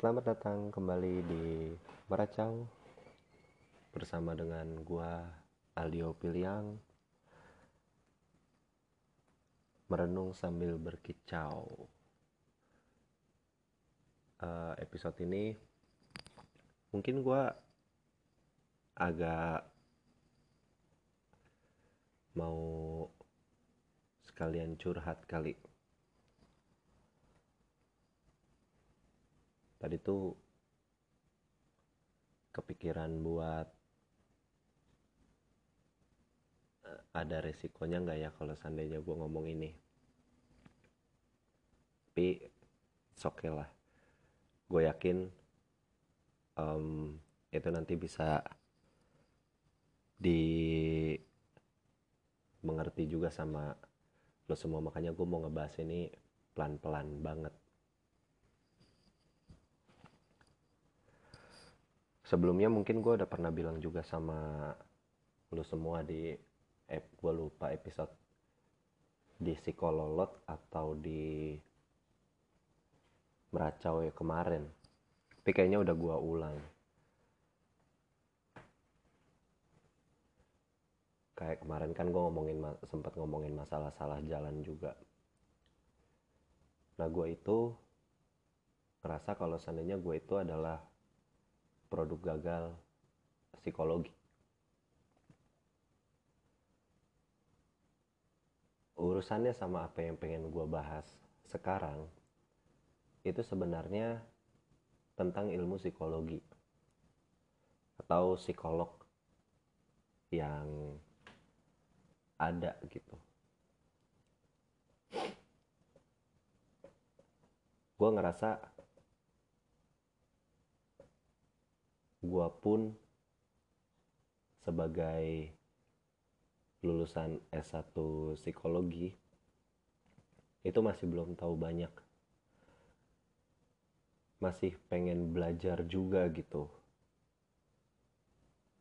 Selamat datang kembali di Meracau bersama dengan gua Aldio Piliang merenung sambil berkicau. Uh, episode ini mungkin gua agak mau sekalian curhat kali tadi tuh kepikiran buat eh, ada resikonya nggak ya kalau seandainya gue ngomong ini? Tapi oke lah. Gue yakin um, itu nanti bisa di mengerti juga sama lo semua. Makanya gue mau ngebahas ini pelan-pelan banget sebelumnya mungkin gue udah pernah bilang juga sama lu semua di eh, gue lupa episode di psikololot atau di meracau ya kemarin. Tapi kayaknya udah gue ulang. Kayak kemarin kan gue ngomongin sempat ngomongin masalah salah jalan juga. Nah gue itu ngerasa kalau seandainya gue itu adalah produk gagal psikologi. Urusannya sama apa yang pengen gue bahas sekarang itu sebenarnya tentang ilmu psikologi atau psikolog yang ada gitu. Gue ngerasa gua pun sebagai lulusan S1 psikologi itu masih belum tahu banyak. Masih pengen belajar juga gitu.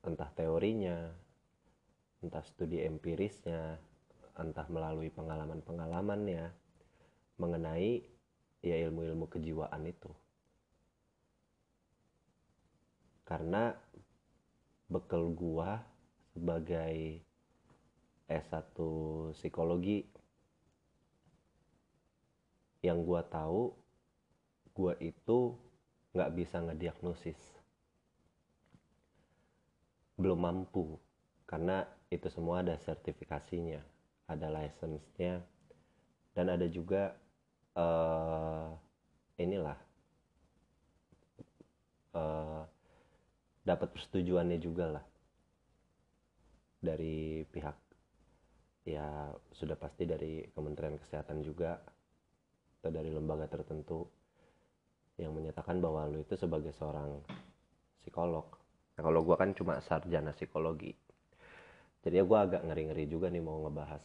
Entah teorinya entah studi empirisnya entah melalui pengalaman-pengalamannya mengenai ya ilmu-ilmu kejiwaan itu karena bekal gua sebagai S1 psikologi yang gua tahu gua itu nggak bisa ngediagnosis. Belum mampu karena itu semua ada sertifikasinya ada license-nya dan ada juga uh, inilah uh, dapat persetujuannya juga lah dari pihak ya sudah pasti dari Kementerian Kesehatan juga atau dari lembaga tertentu yang menyatakan bahwa lu itu sebagai seorang psikolog. Nah, kalau gue kan cuma sarjana psikologi. Jadi ya gue agak ngeri-ngeri juga nih mau ngebahas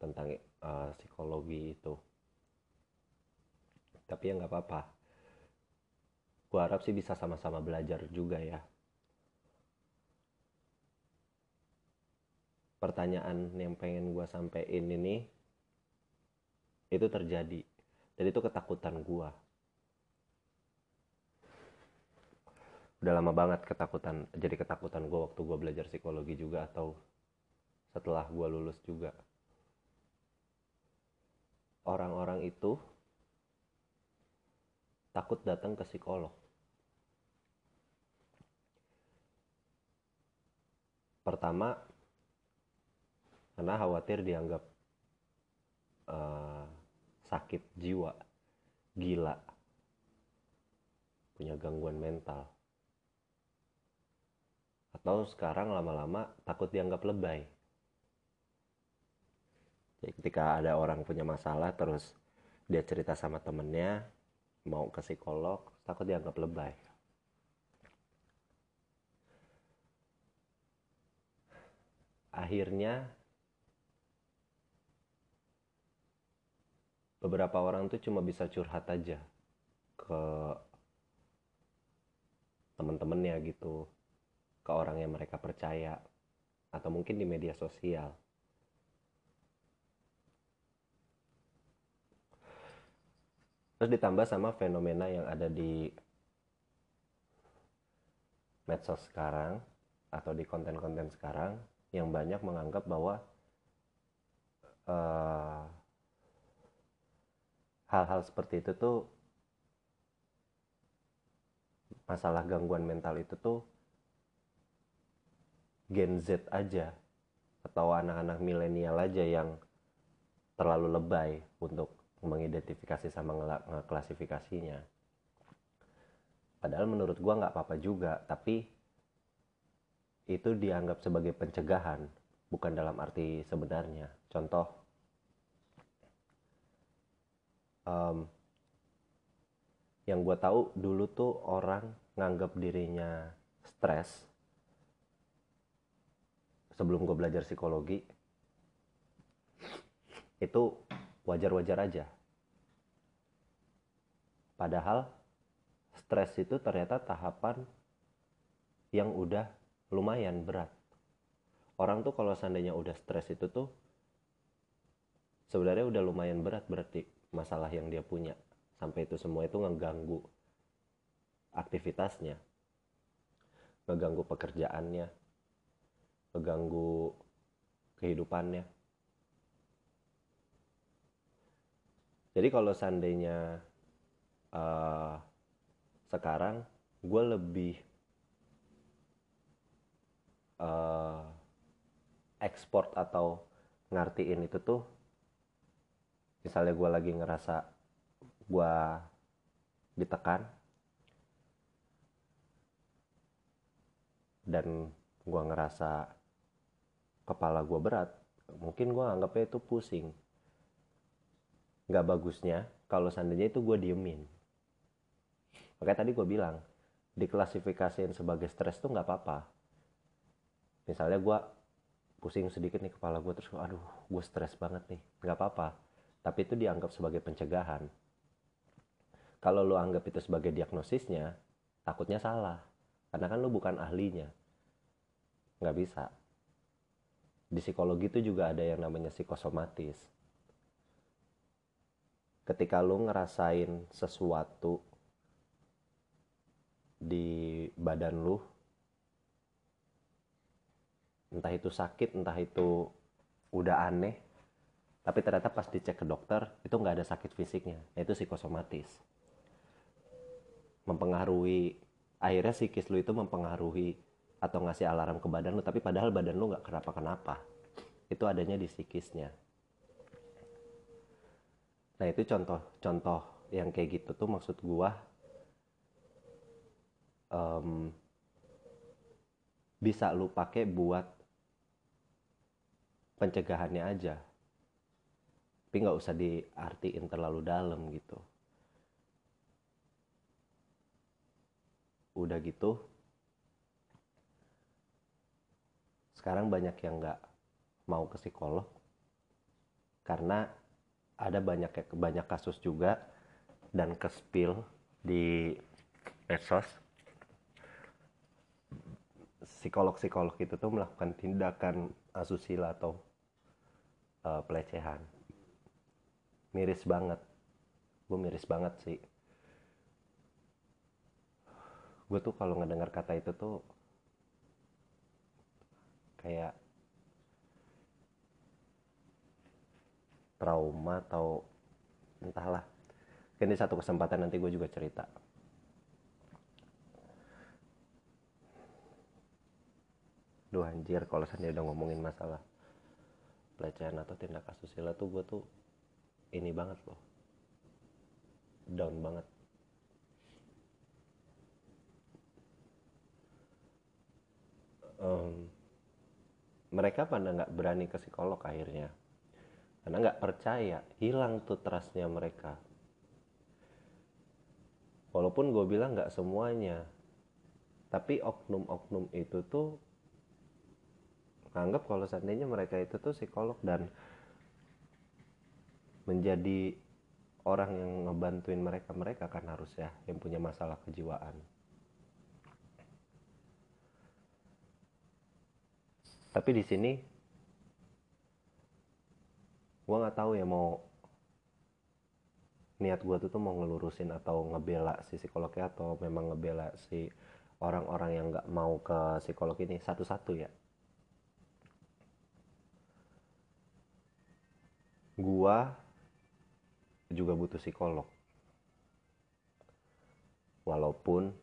tentang uh, psikologi itu. Tapi ya nggak apa-apa. Gue harap sih bisa sama-sama belajar juga ya pertanyaan yang pengen gue sampein ini itu terjadi. Dan itu ketakutan gue udah lama banget ketakutan jadi ketakutan gue waktu gue belajar psikologi juga atau setelah gue lulus juga. Orang-orang itu takut datang ke psikolog. Pertama karena khawatir dianggap uh, sakit jiwa gila punya gangguan mental. Atau sekarang lama-lama takut dianggap lebay. Jadi ketika ada orang punya masalah terus dia cerita sama temennya mau ke psikolog takut dianggap lebay. Akhirnya beberapa orang tuh cuma bisa curhat aja ke temen-temennya gitu ke orang yang mereka percaya atau mungkin di media sosial. Terus ditambah sama fenomena yang ada di medsos sekarang atau di konten-konten sekarang yang banyak menganggap bahwa uh, hal-hal seperti itu tuh masalah gangguan mental itu tuh Gen Z aja atau anak-anak milenial aja yang terlalu lebay untuk mengidentifikasi sama ngeklasifikasinya. Padahal menurut gua nggak apa-apa juga, tapi itu dianggap sebagai pencegahan, bukan dalam arti sebenarnya. Contoh, um, yang gue tahu dulu tuh orang nganggap dirinya stres sebelum gue belajar psikologi itu wajar-wajar aja. Padahal stres itu ternyata tahapan yang udah lumayan berat. Orang tuh kalau seandainya udah stres itu tuh sebenarnya udah lumayan berat berarti masalah yang dia punya. Sampai itu semua itu ngeganggu aktivitasnya ngeganggu pekerjaannya ngeganggu kehidupannya. Jadi kalau seandainya uh, sekarang gue lebih uh, ekspor atau ngartiin itu tuh misalnya gue lagi ngerasa gue ditekan dan gue ngerasa kepala gue berat mungkin gue anggapnya itu pusing. Nggak bagusnya kalau seandainya itu gue diemin. Makanya tadi gue bilang diklasifikasiin sebagai stres tuh nggak apa-apa. Misalnya gue pusing sedikit nih kepala gue terus aduh gue stres banget nih. Nggak apa-apa tapi itu dianggap sebagai pencegahan. Kalau lo anggap itu sebagai diagnosisnya takutnya salah. Karena kan lo bukan ahlinya. Nggak bisa. Di psikologi itu juga ada yang namanya psikosomatis. Ketika lo ngerasain sesuatu di badan lo entah itu sakit entah itu udah aneh tapi ternyata pas dicek ke dokter itu nggak ada sakit fisiknya. Itu psikosomatis. Mempengaruhi akhirnya psikis lu itu mempengaruhi atau ngasih alarm ke badan lu tapi padahal badan lu nggak kenapa-kenapa. Itu adanya di psikisnya. Nah itu contoh-contoh yang kayak gitu tuh maksud gua um, bisa lu pakai buat pencegahannya aja tapi nggak usah diartiin terlalu dalam gitu. Udah gitu sekarang banyak yang nggak mau ke psikolog. Karena ada banyak banyak kasus juga dan ke spill di medsos. Psikolog-psikolog itu tuh melakukan tindakan asusila atau uh, pelecehan miris banget. Gue miris banget sih. Gue tuh kalau ngedengar kata itu tuh kayak trauma atau entahlah. Ini satu kesempatan nanti gue juga cerita. Duh anjir kalau saya udah ngomongin masalah pelecehan atau tindak asusila tuh gue tuh ini banget loh. Down banget. Um, mereka pada nggak berani ke psikolog akhirnya. Karena nggak percaya hilang tuh trustnya mereka. Walaupun gue bilang nggak semuanya tapi oknum-oknum itu tuh anggap kalau seandainya mereka itu tuh psikolog dan menjadi orang yang ngebantuin mereka mereka kan harus ya yang punya masalah kejiwaan. Tapi di sini gue nggak tahu ya mau niat gue tuh tuh mau ngelurusin atau ngebela si psikolognya atau memang ngebela si orang-orang yang nggak mau ke psikolog ini satu-satu ya. Gua juga butuh psikolog. Walaupun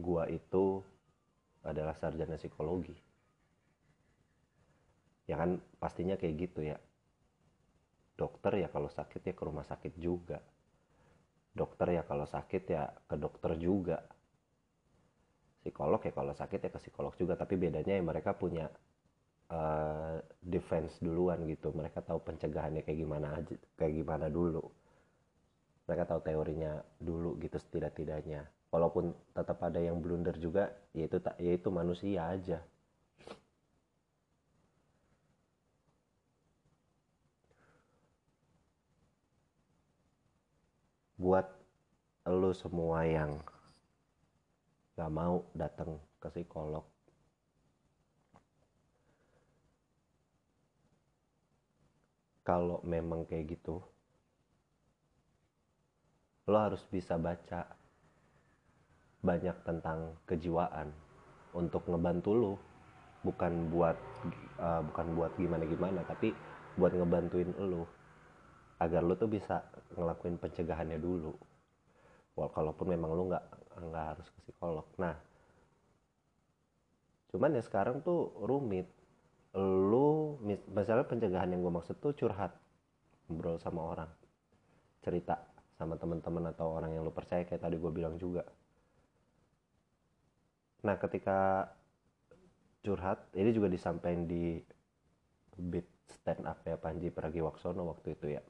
gua itu adalah sarjana psikologi. Ya kan pastinya kayak gitu ya. Dokter ya kalau sakit ya ke rumah sakit juga. Dokter ya kalau sakit ya ke dokter juga. Psikolog ya kalau sakit ya ke psikolog juga tapi bedanya ya mereka punya uh, defense duluan gitu. Mereka tahu pencegahannya kayak gimana aja kayak gimana dulu. Mereka tahu teorinya dulu gitu setidak-tidaknya. Walaupun tetap ada yang blunder juga yaitu yaitu manusia aja. Buat lo semua yang gak mau datang ke psikolog kalau memang kayak gitu lo harus bisa baca banyak tentang kejiwaan untuk ngebantu lo. Bukan buat uh, bukan buat gimana gimana tapi buat ngebantuin lo agar lo tuh bisa ngelakuin pencegahannya dulu. Walaupun memang lo nggak nggak harus ke psikolog. Nah cuman ya sekarang tuh rumit lu misalnya pencegahan yang gue maksud tuh curhat ngobrol sama orang cerita sama teman-teman atau orang yang lu percaya kayak tadi gue bilang juga Nah, ketika curhat, ini juga disampaikan di beat stand up ya Panji Pragiwaksono waktu itu ya.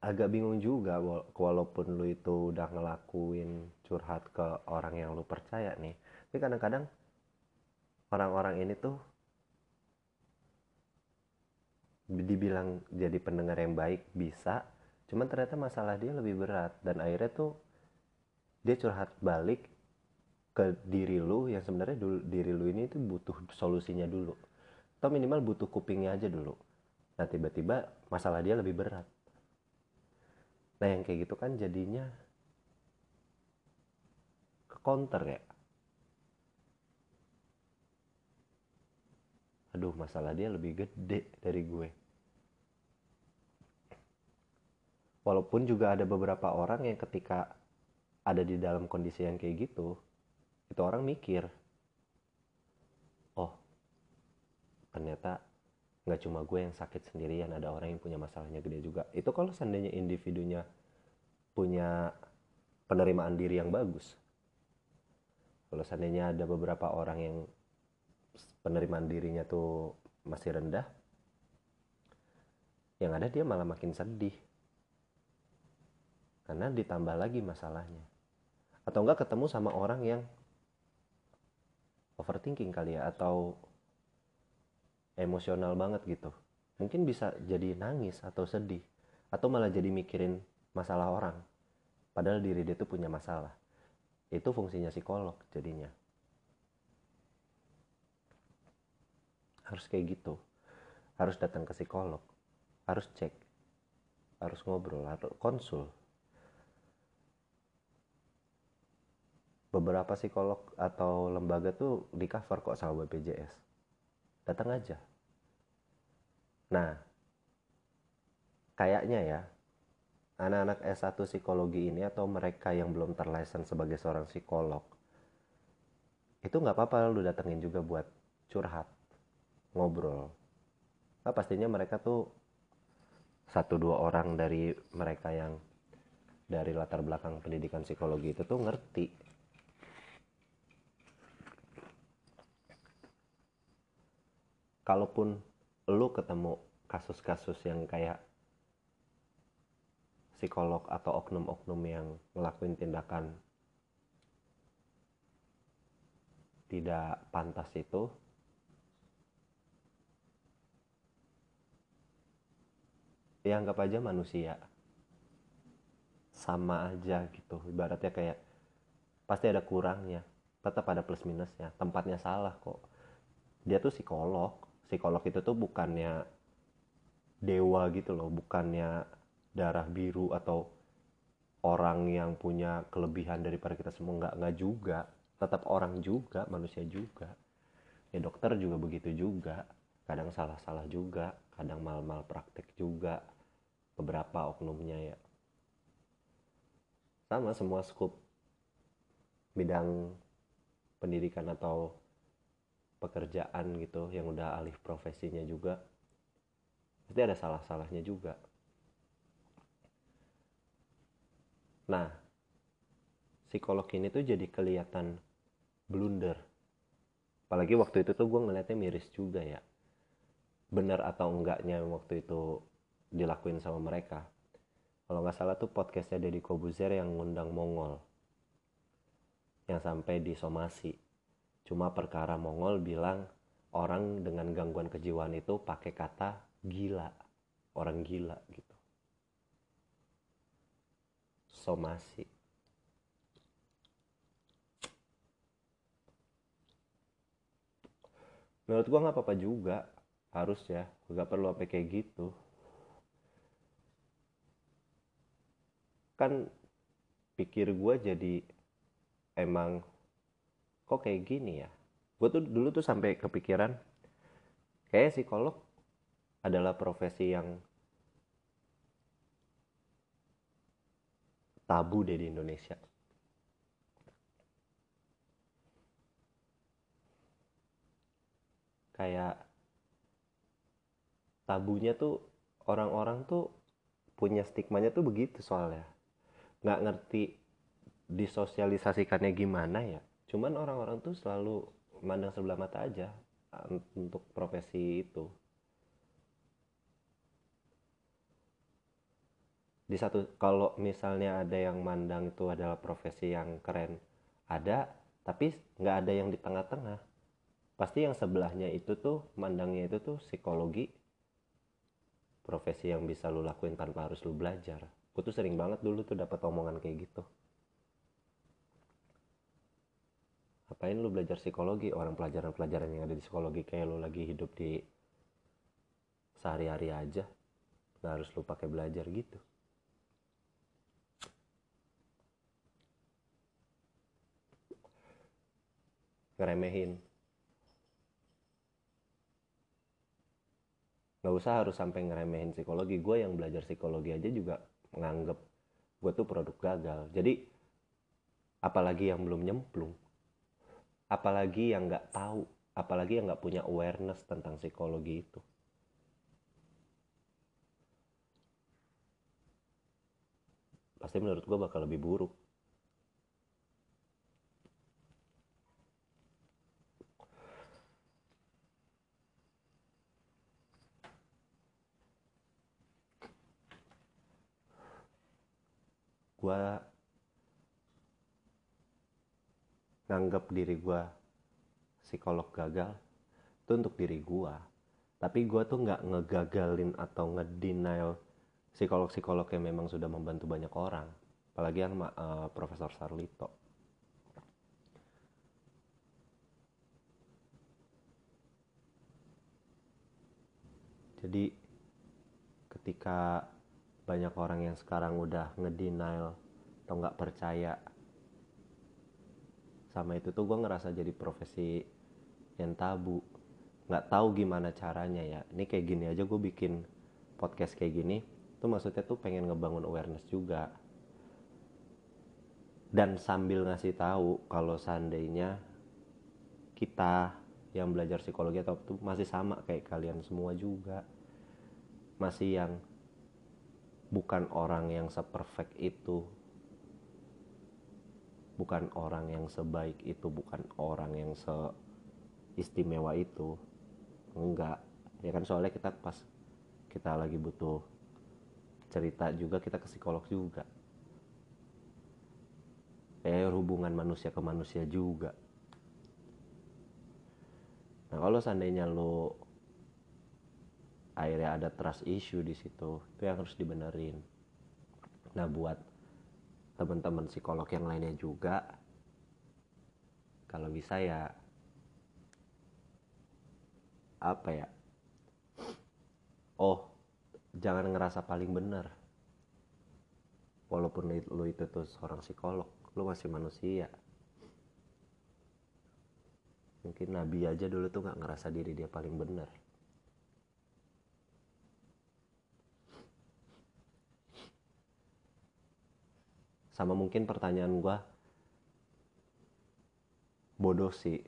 Agak bingung juga walaupun lu itu udah ngelakuin curhat ke orang yang lu percaya nih. Tapi kadang-kadang orang-orang ini tuh dibilang jadi pendengar yang baik bisa, cuman ternyata masalah dia lebih berat. Dan akhirnya tuh dia curhat balik ke diri lu yang sebenarnya dulu, diri lu ini itu butuh solusinya dulu. Atau minimal butuh kupingnya aja dulu. Nah tiba-tiba masalah dia lebih berat. Nah yang kayak gitu kan jadinya ke counter ya aduh masalah dia lebih gede dari gue. Walaupun juga ada beberapa orang yang ketika ada di dalam kondisi yang kayak gitu itu orang mikir oh ternyata nggak cuma gue yang sakit sendirian ada orang yang punya masalahnya gede juga. Itu kalau seandainya individunya punya penerimaan diri yang bagus. Kalau seandainya ada beberapa orang yang penerimaan dirinya tuh masih rendah yang ada dia malah makin sedih. Karena ditambah lagi masalahnya. Atau enggak ketemu sama orang yang overthinking kali ya atau emosional banget gitu. Mungkin bisa jadi nangis atau sedih atau malah jadi mikirin masalah orang. Padahal diri dia tuh punya masalah. Itu fungsinya psikolog jadinya harus kayak gitu. Harus datang ke psikolog. Harus cek. Harus ngobrol. Harus konsul. Beberapa psikolog atau lembaga tuh di cover kok sama BPJS datang aja. Nah kayaknya ya anak-anak S1 psikologi ini atau mereka yang belum terlicense sebagai seorang psikolog itu nggak apa-apa lu datengin juga buat curhat ngobrol. Nah, pastinya mereka tuh satu dua orang dari mereka yang dari latar belakang pendidikan psikologi itu tuh ngerti. Kalaupun lu ketemu kasus-kasus yang kayak psikolog atau oknum-oknum yang ngelakuin tindakan tidak pantas itu ya anggap aja manusia. Sama aja gitu. Ibaratnya kayak pasti ada kurangnya. Tetap ada plus minusnya. Tempatnya salah kok. Dia tuh psikolog. Psikolog itu tuh bukannya dewa gitu loh. Bukannya darah biru atau orang yang punya kelebihan daripada kita semua. Nggak nggak juga. Tetap orang juga manusia juga. Ya dokter juga begitu juga. Kadang salah-salah juga. Kadang mal-mal praktek juga beberapa oknumnya ya. Sama semua skup bidang pendidikan atau pekerjaan gitu yang udah alih profesinya juga. Pasti ada salah-salahnya juga. Nah psikolog ini tuh jadi kelihatan blunder. Apalagi waktu itu tuh gue ngeliatnya miris juga ya. Bener atau enggaknya waktu itu dilakuin sama mereka. Kalau nggak salah tuh podcastnya Deddy Kobuzer yang ngundang Mongol yang sampai disomasi cuma perkara Mongol bilang orang dengan gangguan kejiwaan itu pakai kata gila orang gila gitu. Somasi. Menurut gua nggak apa-apa juga harus ya. Nggak perlu apa kayak gitu kan pikir gue jadi emang kok kayak gini ya? Gue tuh dulu tuh sampai kepikiran kayak psikolog adalah profesi yang tabu deh di Indonesia. Kayak tabunya tuh orang-orang tuh punya stigmanya tuh begitu soalnya nggak ngerti disosialisasikannya gimana ya. Cuman orang-orang tuh selalu mandang sebelah mata aja untuk profesi itu. Di satu kalau misalnya ada yang mandang itu adalah profesi yang keren ada tapi nggak ada yang di tengah-tengah. Pasti yang sebelahnya itu tuh mandangnya itu tuh psikologi profesi yang bisa lu lakuin tanpa harus lu belajar gue tuh sering banget dulu tuh dapat omongan kayak gitu. Ngapain lu belajar psikologi? Orang pelajaran-pelajaran yang ada di psikologi kayak lu lagi hidup di sehari-hari aja nggak harus lu pakai belajar gitu. Ngeremehin. Nggak usah harus sampai ngeremehin psikologi. Gue yang belajar psikologi aja juga menganggap gue tuh produk gagal. Jadi apalagi yang belum nyemplung apalagi yang nggak tahu apalagi yang nggak punya awareness tentang psikologi itu. Pasti menurut gue bakal lebih buruk gue nganggap diri gue psikolog gagal itu untuk diri gue tapi gue tuh nggak ngegagalin atau ngedenial psikolog-psikolog yang memang sudah membantu banyak orang. Apalagi yang uh, Profesor Sarlito. Jadi ketika banyak orang yang sekarang udah ngedenial atau nggak percaya sama itu tuh gue ngerasa jadi profesi yang tabu. Nggak tahu gimana caranya ya. Ini kayak gini aja gue bikin podcast kayak gini tuh maksudnya tuh pengen ngebangun awareness juga. Dan sambil ngasih tahu kalau seandainya kita yang belajar psikologi atau tuh masih sama kayak kalian semua juga. Masih yang bukan orang yang seperfect itu. Bukan orang yang sebaik itu bukan orang yang seistimewa itu. Enggak. Ya kan soalnya kita pas kita lagi butuh cerita juga kita ke psikolog juga. Ya hubungan manusia ke manusia juga. Nah kalau seandainya lo akhirnya ada trust issue di situ. Itu yang harus dibenerin. Nah buat teman-teman psikolog yang lainnya juga kalau bisa ya apa ya oh jangan ngerasa paling benar walaupun lu itu tuh seorang psikolog lu masih manusia. Mungkin Nabi aja dulu tuh nggak ngerasa diri dia paling benar sama mungkin pertanyaan gua bodoh sih.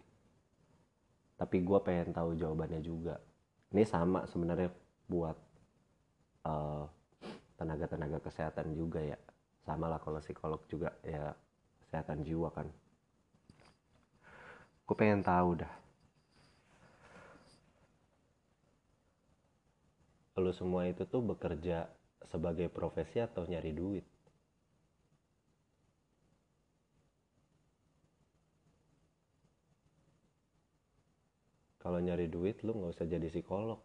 Tapi gua pengen tahu jawabannya juga. Ini sama sebenarnya buat uh, tenaga-tenaga kesehatan juga ya. Sama lah kalau psikolog juga ya kesehatan jiwa kan. Gue pengen tahu dah. Lu semua itu tuh bekerja sebagai profesi atau nyari duit kalau nyari duit lu nggak usah jadi psikolog.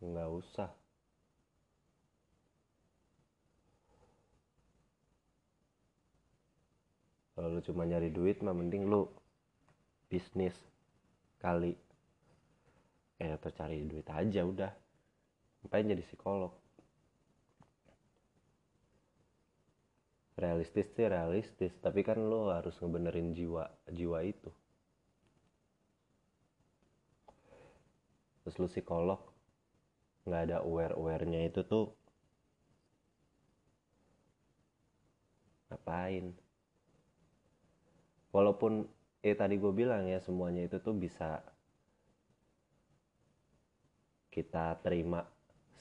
Nggak usah. Kalau lu cuma nyari duit mah mending lu bisnis kali. Eh atau cari duit aja udah. Ngapain jadi psikolog realistis sih realistis. Tapi kan lo harus ngebenerin jiwa jiwa itu. Terus lu psikolog nggak ada aware awarenya itu tuh ngapain? Walaupun eh tadi gue bilang ya semuanya itu tuh bisa kita terima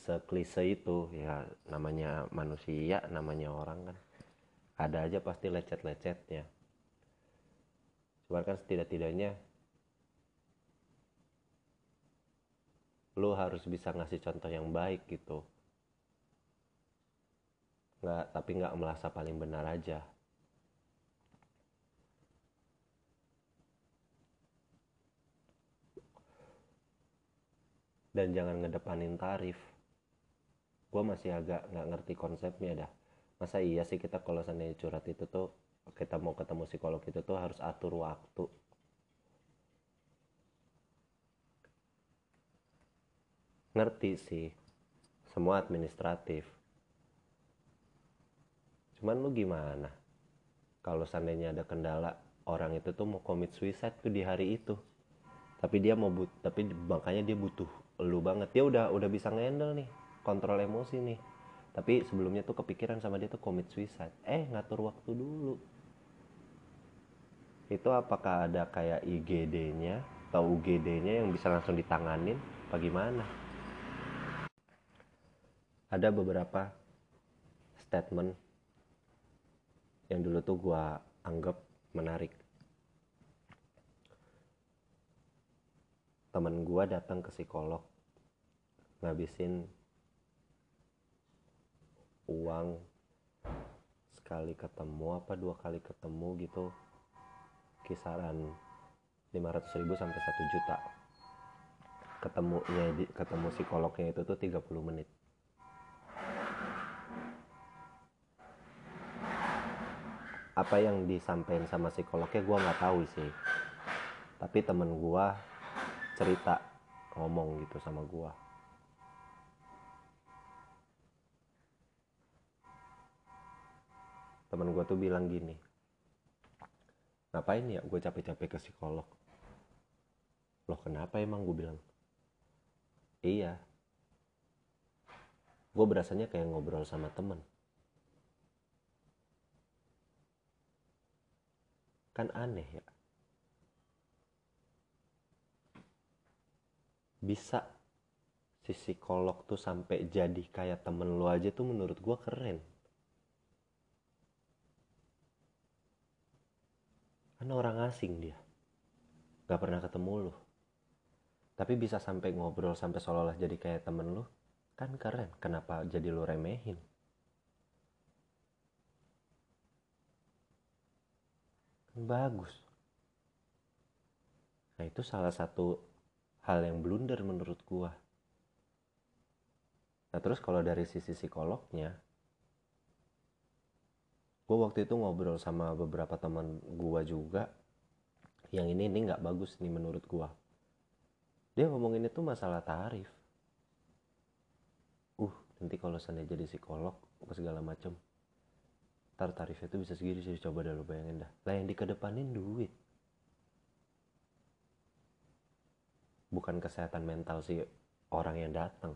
seklise itu. Ya namanya manusia namanya orang kan ada aja pasti lecet-lecetnya. Cuman kan setidak-tidaknya lu harus bisa ngasih contoh yang baik gitu. Nggak tapi nggak merasa paling benar aja. Dan jangan ngedepanin tarif. Gue masih agak nggak ngerti konsepnya dah masa iya sih kita kalau seandainya curhat itu tuh kita mau ketemu psikolog itu tuh harus atur waktu. Ngerti sih semua administratif. Cuman lu gimana? Kalau seandainya ada kendala orang itu tuh mau commit suicide tuh di hari itu. Tapi dia mau but tapi makanya dia butuh lu banget. Dia udah udah bisa ngendel nih kontrol emosi nih tapi sebelumnya tuh kepikiran sama dia tuh commit suicide. Eh ngatur waktu dulu. Itu apakah ada kayak IGD-nya atau UGD-nya yang bisa langsung ditanganin? Apa gimana? Ada beberapa statement yang dulu tuh gue anggap menarik. Temen gue datang ke psikolog ngabisin uang sekali ketemu apa dua kali ketemu gitu kisaran 500 ribu sampai 1 juta. Ketemunya ketemu psikolognya itu tuh 30 menit. Apa yang disampaikan sama psikolognya gue nggak tahu sih. Tapi temen gue cerita ngomong gitu sama gua temen gua tuh bilang gini ngapain ya gue capek-capek ke psikolog? Loh kenapa emang? gue bilang. Iya. Gue berasanya kayak ngobrol sama temen. Kan aneh ya. Bisa si psikolog tuh sampai jadi kayak temen lu aja tuh menurut gua keren kan orang asing dia. Gak pernah ketemu lu. Tapi bisa sampai ngobrol sampai seolah-olah jadi kayak temen lu kan keren. Kenapa jadi lu remehin? Kan bagus. Nah itu salah satu hal yang blunder menurut gua. Nah terus kalau dari sisi psikolognya gua waktu itu ngobrol sama beberapa teman gua juga. Yang ini ini nggak bagus nih menurut gua. Dia ngomongin itu masalah tarif. Uh nanti kalau sana jadi psikolog apa segala macem. Tar tarifnya itu bisa segini sih coba dah lu bayangin dah. Lah yang dikedepanin duit. Bukan kesehatan mental si orang yang datang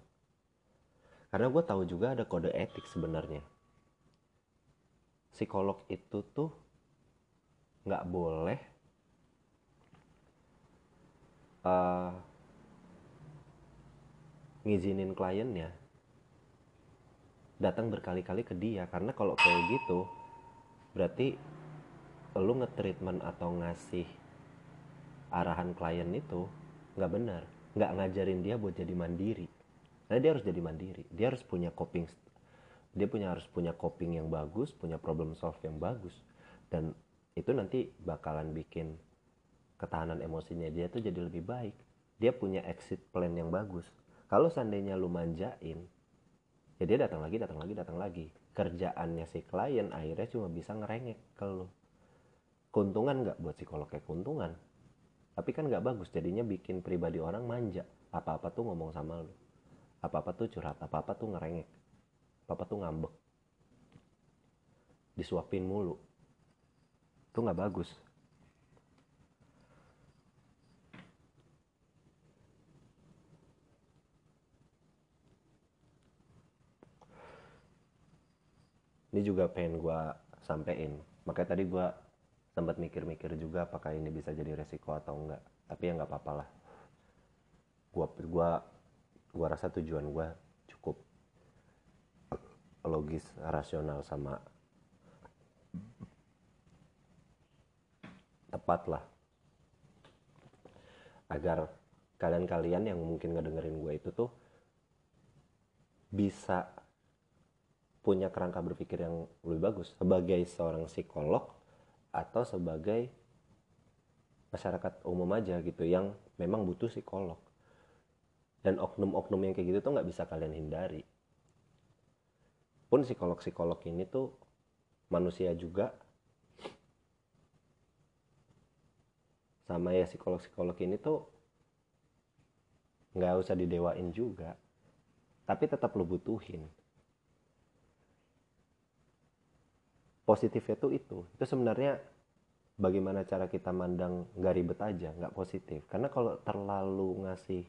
karena gue tahu juga ada kode etik sebenarnya psikolog itu tuh nggak boleh uh, ngizinin kliennya datang berkali-kali ke dia. Karena kalau kayak gitu berarti lu nge-treatment atau ngasih arahan klien itu nggak benar. Nggak ngajarin dia buat jadi mandiri. Karena dia harus jadi mandiri. Dia harus punya coping dia punya harus punya coping yang bagus punya problem solve yang bagus. Dan itu nanti bakalan bikin ketahanan emosinya dia tuh jadi lebih baik. Dia punya exit plan yang bagus. Kalau seandainya lu manjain ya dia datang lagi datang lagi datang lagi. Kerjaannya si klien akhirnya cuma bisa ngerengek ke lo keuntungan nggak buat psikolog kayak keuntungan. Tapi kan nggak bagus jadinya bikin pribadi orang manja. Apa-apa tuh ngomong sama lo apa-apa tuh curhat apa-apa tuh ngerengek apa-apa tuh ngambek. Disuapin mulu. Itu nggak bagus. Ini juga pengen gue sampein. Makanya tadi gue sempat mikir-mikir juga apakah ini bisa jadi resiko atau enggak tapi ya nggak apa-apa lah. Gue gua gua rasa tujuan gue logis rasional sama tepat lah. Agar kalian-kalian yang mungkin ngedengerin gue itu tuh bisa punya kerangka berpikir yang lebih bagus sebagai seorang psikolog atau sebagai masyarakat umum aja gitu yang memang butuh psikolog. Dan oknum-oknum yang kayak gitu tuh nggak bisa kalian hindari pun psikolog-psikolog ini tuh manusia juga. Sama ya psikolog-psikolog ini tuh nggak usah didewain juga. Tapi tetap lo butuhin. Positifnya tuh itu. Itu sebenarnya bagaimana cara kita mandang nggak ribet aja nggak positif. Karena kalau terlalu ngasih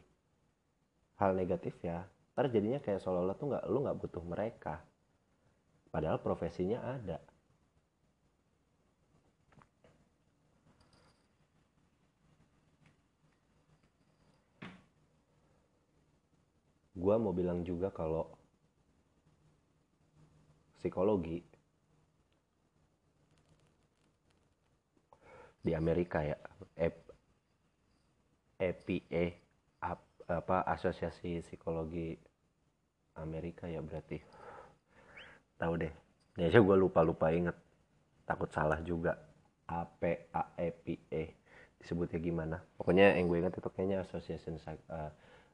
hal negatif ya ntar jadinya kayak seolah-olah tuh nggak lu nggak butuh mereka padahal profesinya ada. Gua mau bilang juga kalau psikologi di Amerika ya EPA apa asosiasi psikologi Amerika ya berarti tahu deh. Ya gue lupa lupa inget. Takut salah juga. APAEPA disebutnya gimana. Pokoknya yang gue ingat itu kayaknya Association uh,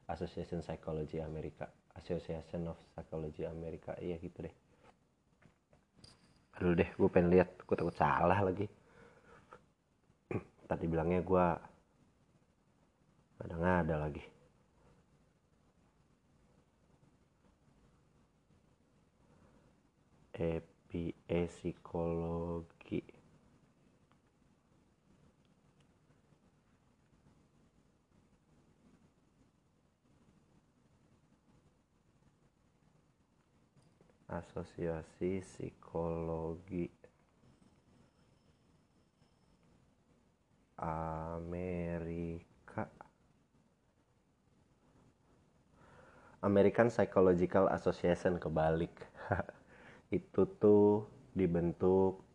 Association Psychology Amerika Association of Psychology Amerika iya gitu deh. Aduh deh gue pengen lihat. Gue takut salah lagi. Tadi bilangnya gue kadang ada lagi EPA psikologi Asosiasi Psikologi Amerika. American Psychological Association kebalik itu tuh dibentuk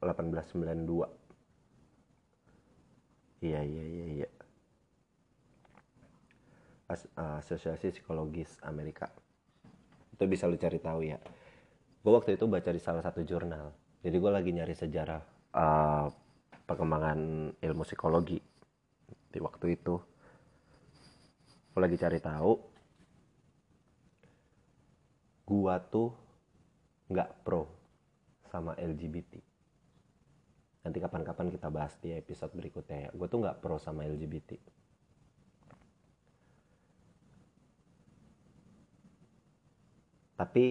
1892 iya iya iya iya. As Asosiasi Psikologis Amerika. Itu bisa lu cari tahu ya. Gue waktu itu baca di salah satu jurnal. Jadi gue lagi nyari sejarah uh, perkembangan ilmu psikologi di waktu itu. Aku lagi cari tahu gua tuh nggak pro sama LGBT. Nanti kapan-kapan kita bahas di episode berikutnya ya. Gue tuh nggak pro sama LGBT. Tapi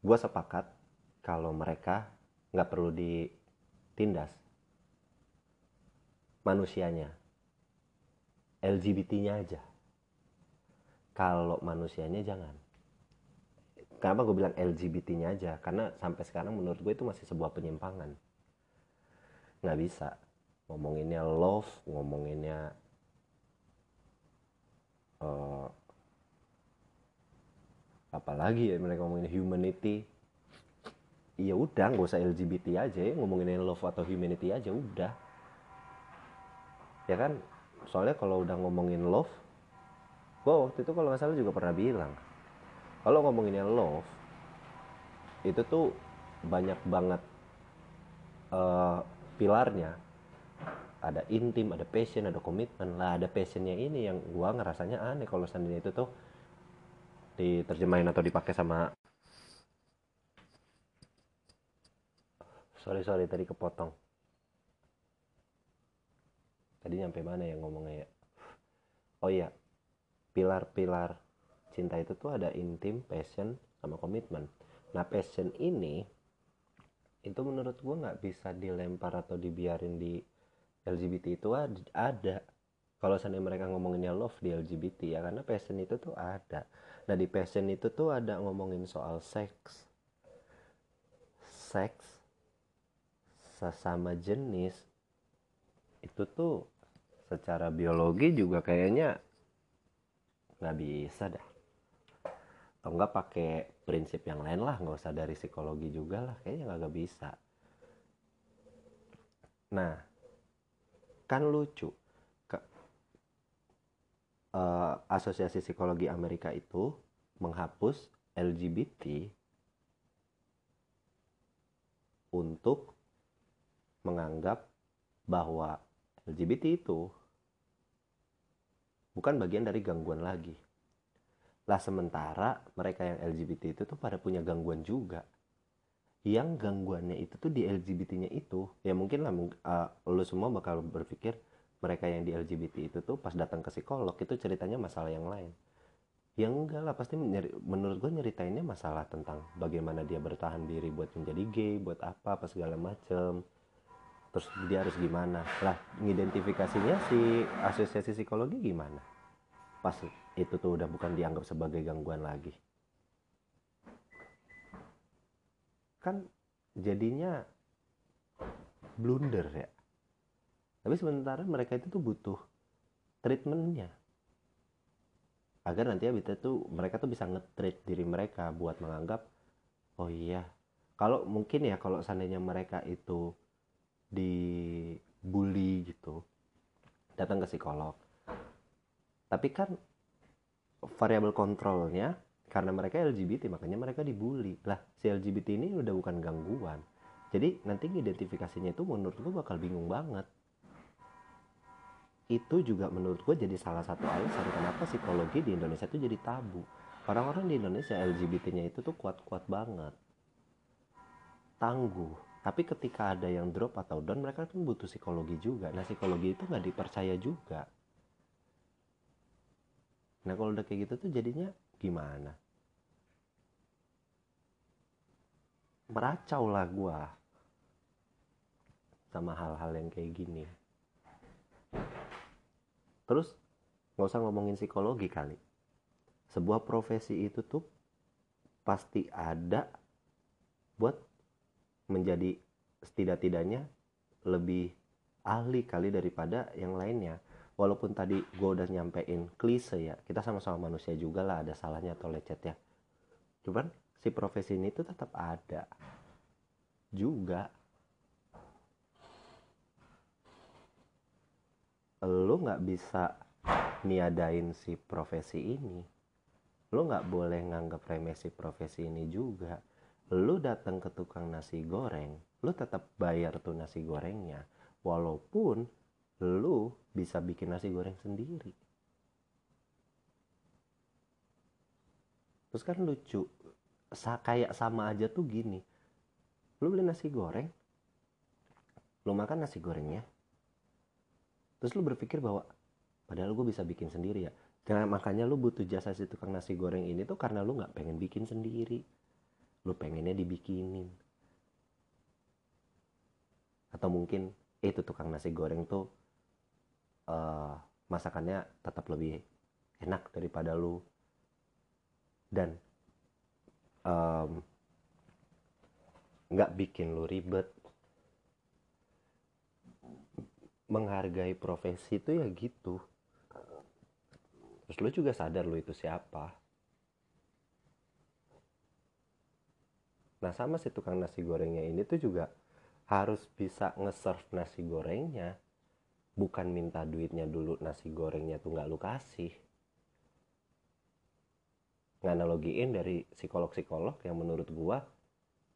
gue sepakat kalau mereka nggak perlu ditindas manusianya LGBT-nya aja kalau manusianya jangan kenapa gue bilang LGBT-nya aja? Karena sampai sekarang menurut gue itu masih sebuah penyimpangan. Nggak bisa. Ngomonginnya love ngomonginnya uh, apalagi ya mereka ngomongin humanity? Ya udah nggak usah LGBT aja ya ngomongin love atau humanity aja udah. Ya kan? Soalnya kalau udah ngomongin love gua waktu itu kalau nggak salah juga pernah bilang kalau ngomonginnya love itu tuh banyak banget uh, pilarnya. Ada intim ada passion ada komitmen lah ada passionnya ini yang gua ngerasanya aneh kalau seandainya itu tuh diterjemahin atau dipakai sama sorry sorry tadi kepotong. Tadi nyampe mana yang ngomongnya ya? Oh iya pilar-pilar cinta itu tuh ada intim passion sama komitmen. Nah passion ini itu menurut gue nggak bisa dilempar atau dibiarin di LGBT itu ada. Kalau seandainya mereka ngomonginnya love di LGBT ya karena passion itu tuh ada. Nah di passion itu tuh ada ngomongin soal seks. Seks sesama jenis itu tuh secara biologi juga kayaknya nggak bisa dah atau enggak pakai prinsip yang lain lah nggak usah dari psikologi juga lah kayaknya nggak bisa nah kan lucu ke, uh, asosiasi psikologi Amerika itu menghapus LGBT untuk menganggap bahwa LGBT itu bukan bagian dari gangguan lagi. Lah sementara mereka yang LGBT itu tuh pada punya gangguan juga. Yang gangguannya itu tuh di LGBT-nya itu, ya mungkin lah uh, lo semua bakal berpikir mereka yang di LGBT itu tuh pas datang ke psikolog itu ceritanya masalah yang lain. Yang enggak lah pasti menurut gue nyeritainnya masalah tentang bagaimana dia bertahan diri buat menjadi gay, buat apa, apa segala macem terus dia harus gimana lah ngidentifikasinya si asosiasi psikologi gimana pas itu tuh udah bukan dianggap sebagai gangguan lagi. Kan jadinya blunder ya. Tapi sementara mereka itu tuh butuh treatmentnya. Agar nanti habis itu mereka tuh bisa nge-treat diri mereka buat menganggap oh iya kalau mungkin ya kalau seandainya mereka itu dibully gitu datang ke psikolog tapi kan variabel kontrolnya karena mereka LGBT makanya mereka dibully. Lah si LGBT ini udah bukan gangguan. Jadi nanti identifikasinya itu menurut gue bakal bingung banget. Itu juga menurut gue jadi salah satu alasan kenapa psikologi di Indonesia itu jadi tabu. Orang-orang di Indonesia LGBT-nya itu tuh kuat-kuat banget. Tangguh. Tapi ketika ada yang drop atau down mereka kan butuh psikologi juga. Nah psikologi itu nggak dipercaya juga nah kalau udah kayak gitu tuh jadinya gimana? Meracau lah gue sama hal-hal yang kayak gini. Terus nggak usah ngomongin psikologi kali. Sebuah profesi itu tuh pasti ada buat menjadi setidak-tidaknya lebih ahli kali daripada yang lainnya walaupun tadi gue udah nyampein klise ya kita sama-sama manusia juga lah ada salahnya atau lecet ya cuman si profesi ini tuh tetap ada. Juga. Lo nggak bisa niadain si profesi ini. Lo nggak boleh nganggap remeh si profesi ini juga. Lu datang ke tukang nasi goreng, lu tetap bayar tuh nasi gorengnya, walaupun lu bisa bikin nasi goreng sendiri. Terus kan lucu, sa kayak sama aja tuh gini, lu beli nasi goreng, lu makan nasi gorengnya, terus lu berpikir bahwa padahal gue bisa bikin sendiri ya, Nah, makanya lu butuh jasa si tukang nasi goreng ini tuh karena lu nggak pengen bikin sendiri. Lu pengennya dibikinin. Atau mungkin eh, itu tukang nasi goreng tuh uh, masakannya tetap lebih enak daripada lu. Dan nggak um, bikin lu ribet. Menghargai profesi itu ya gitu terus lu juga sadar lu itu siapa nah sama si tukang nasi gorengnya ini tuh juga harus bisa nge-serve nasi gorengnya bukan minta duitnya dulu nasi gorengnya tuh nggak lu kasih. Nganalogiin dari psikolog-psikolog yang menurut gua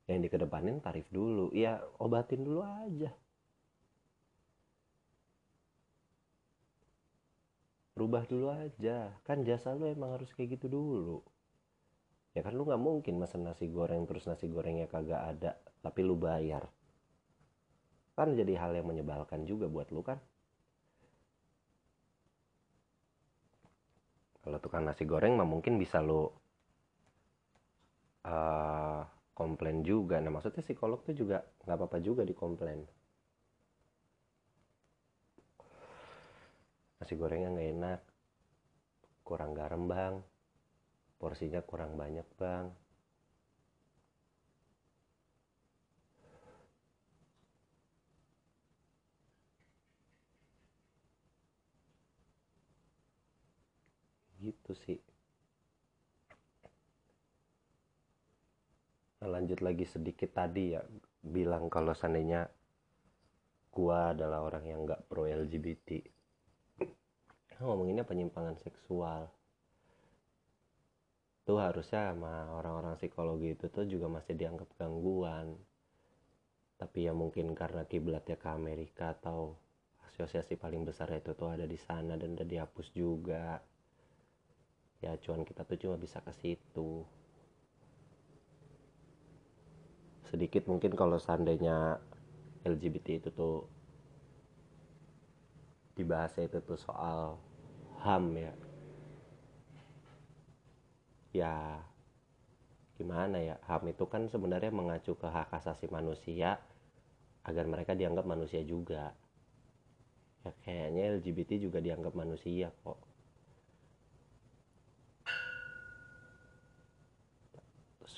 yang dikedepanin tarif dulu. Ya obatin dulu aja. Rubah dulu aja. Kan jasa lu emang harus kayak gitu dulu. Ya kan lu nggak mungkin mesen nasi goreng terus nasi gorengnya kagak ada tapi lu bayar. Kan jadi hal yang menyebalkan juga buat lu kan kalau tukang nasi goreng mah mungkin bisa lu uh, komplain juga. Nah maksudnya psikolog tuh juga nggak apa-apa juga dikomplain. Nasi gorengnya nggak enak kurang garam bang. Porsinya kurang banyak bang gitu sih. Nah, lanjut lagi sedikit tadi ya bilang kalau seandainya gua adalah orang yang nggak pro LGBT ngomonginnya penyimpangan seksual. Itu harusnya sama orang-orang psikologi itu tuh juga masih dianggap gangguan. Tapi ya mungkin karena kiblatnya ke Amerika atau asosiasi paling besar itu tuh ada di sana dan udah dihapus juga ya cuan kita tuh cuma bisa ke situ. Sedikit mungkin kalau seandainya LGBT itu tuh dibahas itu tuh soal HAM ya. Ya gimana ya? HAM itu kan sebenarnya mengacu ke hak asasi manusia agar mereka dianggap manusia juga. Ya kayaknya LGBT juga dianggap manusia kok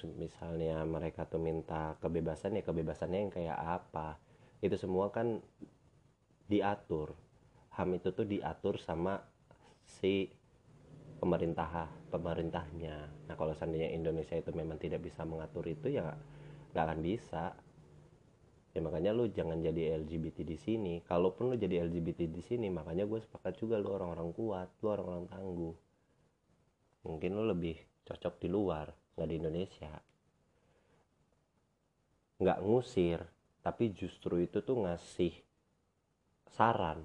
Misalnya mereka tuh minta kebebasan ya kebebasannya yang kayak apa? Itu semua kan diatur. HAM itu tuh diatur sama si pemerintah pemerintahnya. Nah kalau seandainya Indonesia itu memang tidak bisa mengatur itu ya nggak akan bisa. Ya makanya lu jangan jadi LGBT di sini. Kalaupun lu jadi LGBT di sini makanya gue sepakat juga lu orang-orang kuat lu orang-orang tangguh. Mungkin lu lebih cocok di luar nggak di Indonesia nggak ngusir tapi justru itu tuh ngasih saran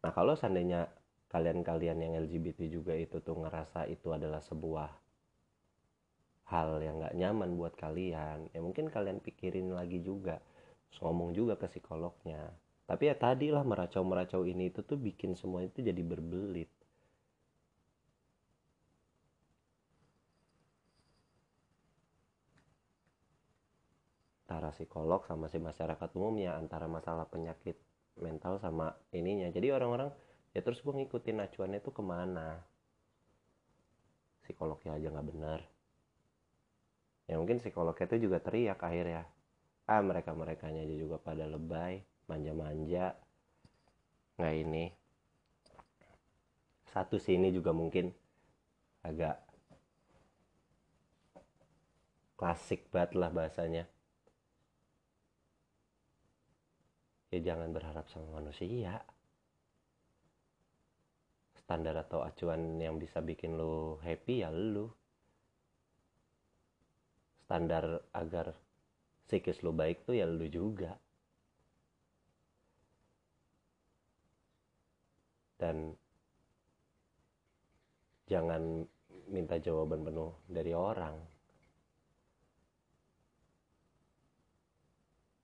Nah kalau seandainya kalian-kalian yang LGBT juga itu tuh ngerasa itu adalah sebuah hal yang gak nyaman buat kalian, ya mungkin kalian pikirin lagi juga, Terus ngomong juga ke psikolognya. Tapi ya tadi lah meracau-meracau ini itu tuh bikin semua itu jadi berbelit. Antara psikolog sama si masyarakat umumnya, antara masalah penyakit mental sama ininya. Jadi orang-orang ya terus gue ngikutin acuannya tuh ke mana? Psikolognya aja nggak benar. Ya mungkin psikolognya itu juga teriak akhirnya. Ah mereka merekanya aja juga pada lebay manja-manja. Nggak ini. Satu sini juga mungkin agak klasik banget lah bahasanya ya jangan berharap sama manusia standar atau acuan yang bisa bikin lo happy ya lo standar agar psikis lo baik tuh ya lo juga. Dan jangan minta jawaban penuh dari orang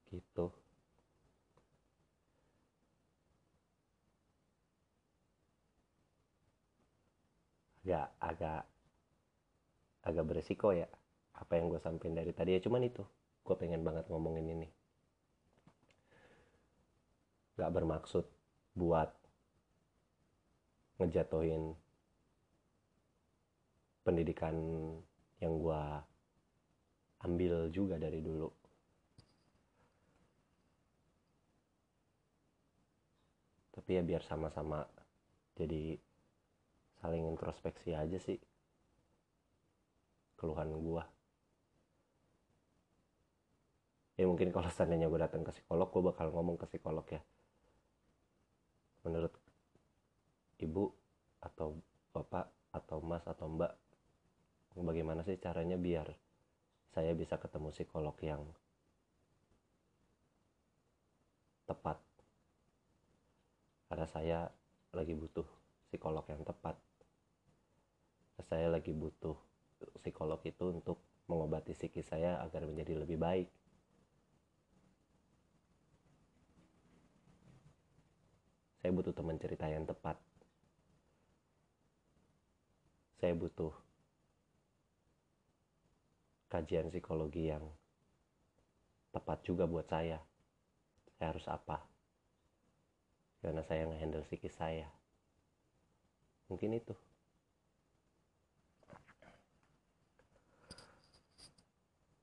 gitu agak agak agak beresiko ya apa yang gue sampein dari tadi ya. Cuman itu gue pengen banget ngomongin ini. Gak bermaksud buat ngejatuhin pendidikan yang gue ambil juga dari dulu. Tapi ya biar sama-sama jadi saling introspeksi aja sih. Keluhan gue ya mungkin kalau seandainya gue datang ke psikolog gue bakal ngomong ke psikolog ya. Menurut ibu atau bapak atau mas atau mbak bagaimana sih caranya biar saya bisa ketemu psikolog yang tepat? Karena saya lagi butuh psikolog yang tepat saya lagi butuh psikolog itu untuk mengobati psikis saya agar menjadi lebih baik. Saya butuh teman cerita yang tepat. Saya butuh kajian psikologi yang tepat juga buat saya. Saya harus apa? Karena saya ngehandle psikis saya. Mungkin itu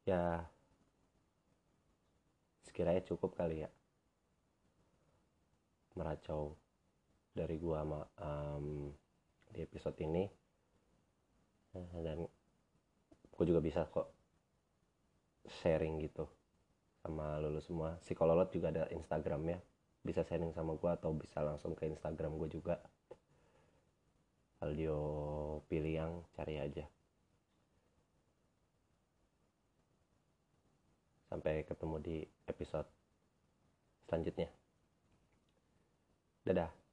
ya sekiranya cukup kali ya. Meracau dari gua sama um, di episode ini. Dan gue juga bisa kok sharing gitu sama lulu semua. Psikolog juga ada instagramnya. Bisa sharing sama gue atau bisa langsung ke instagram gue juga. Aldio Piliang cari aja sampai ketemu di episode selanjutnya. Dadah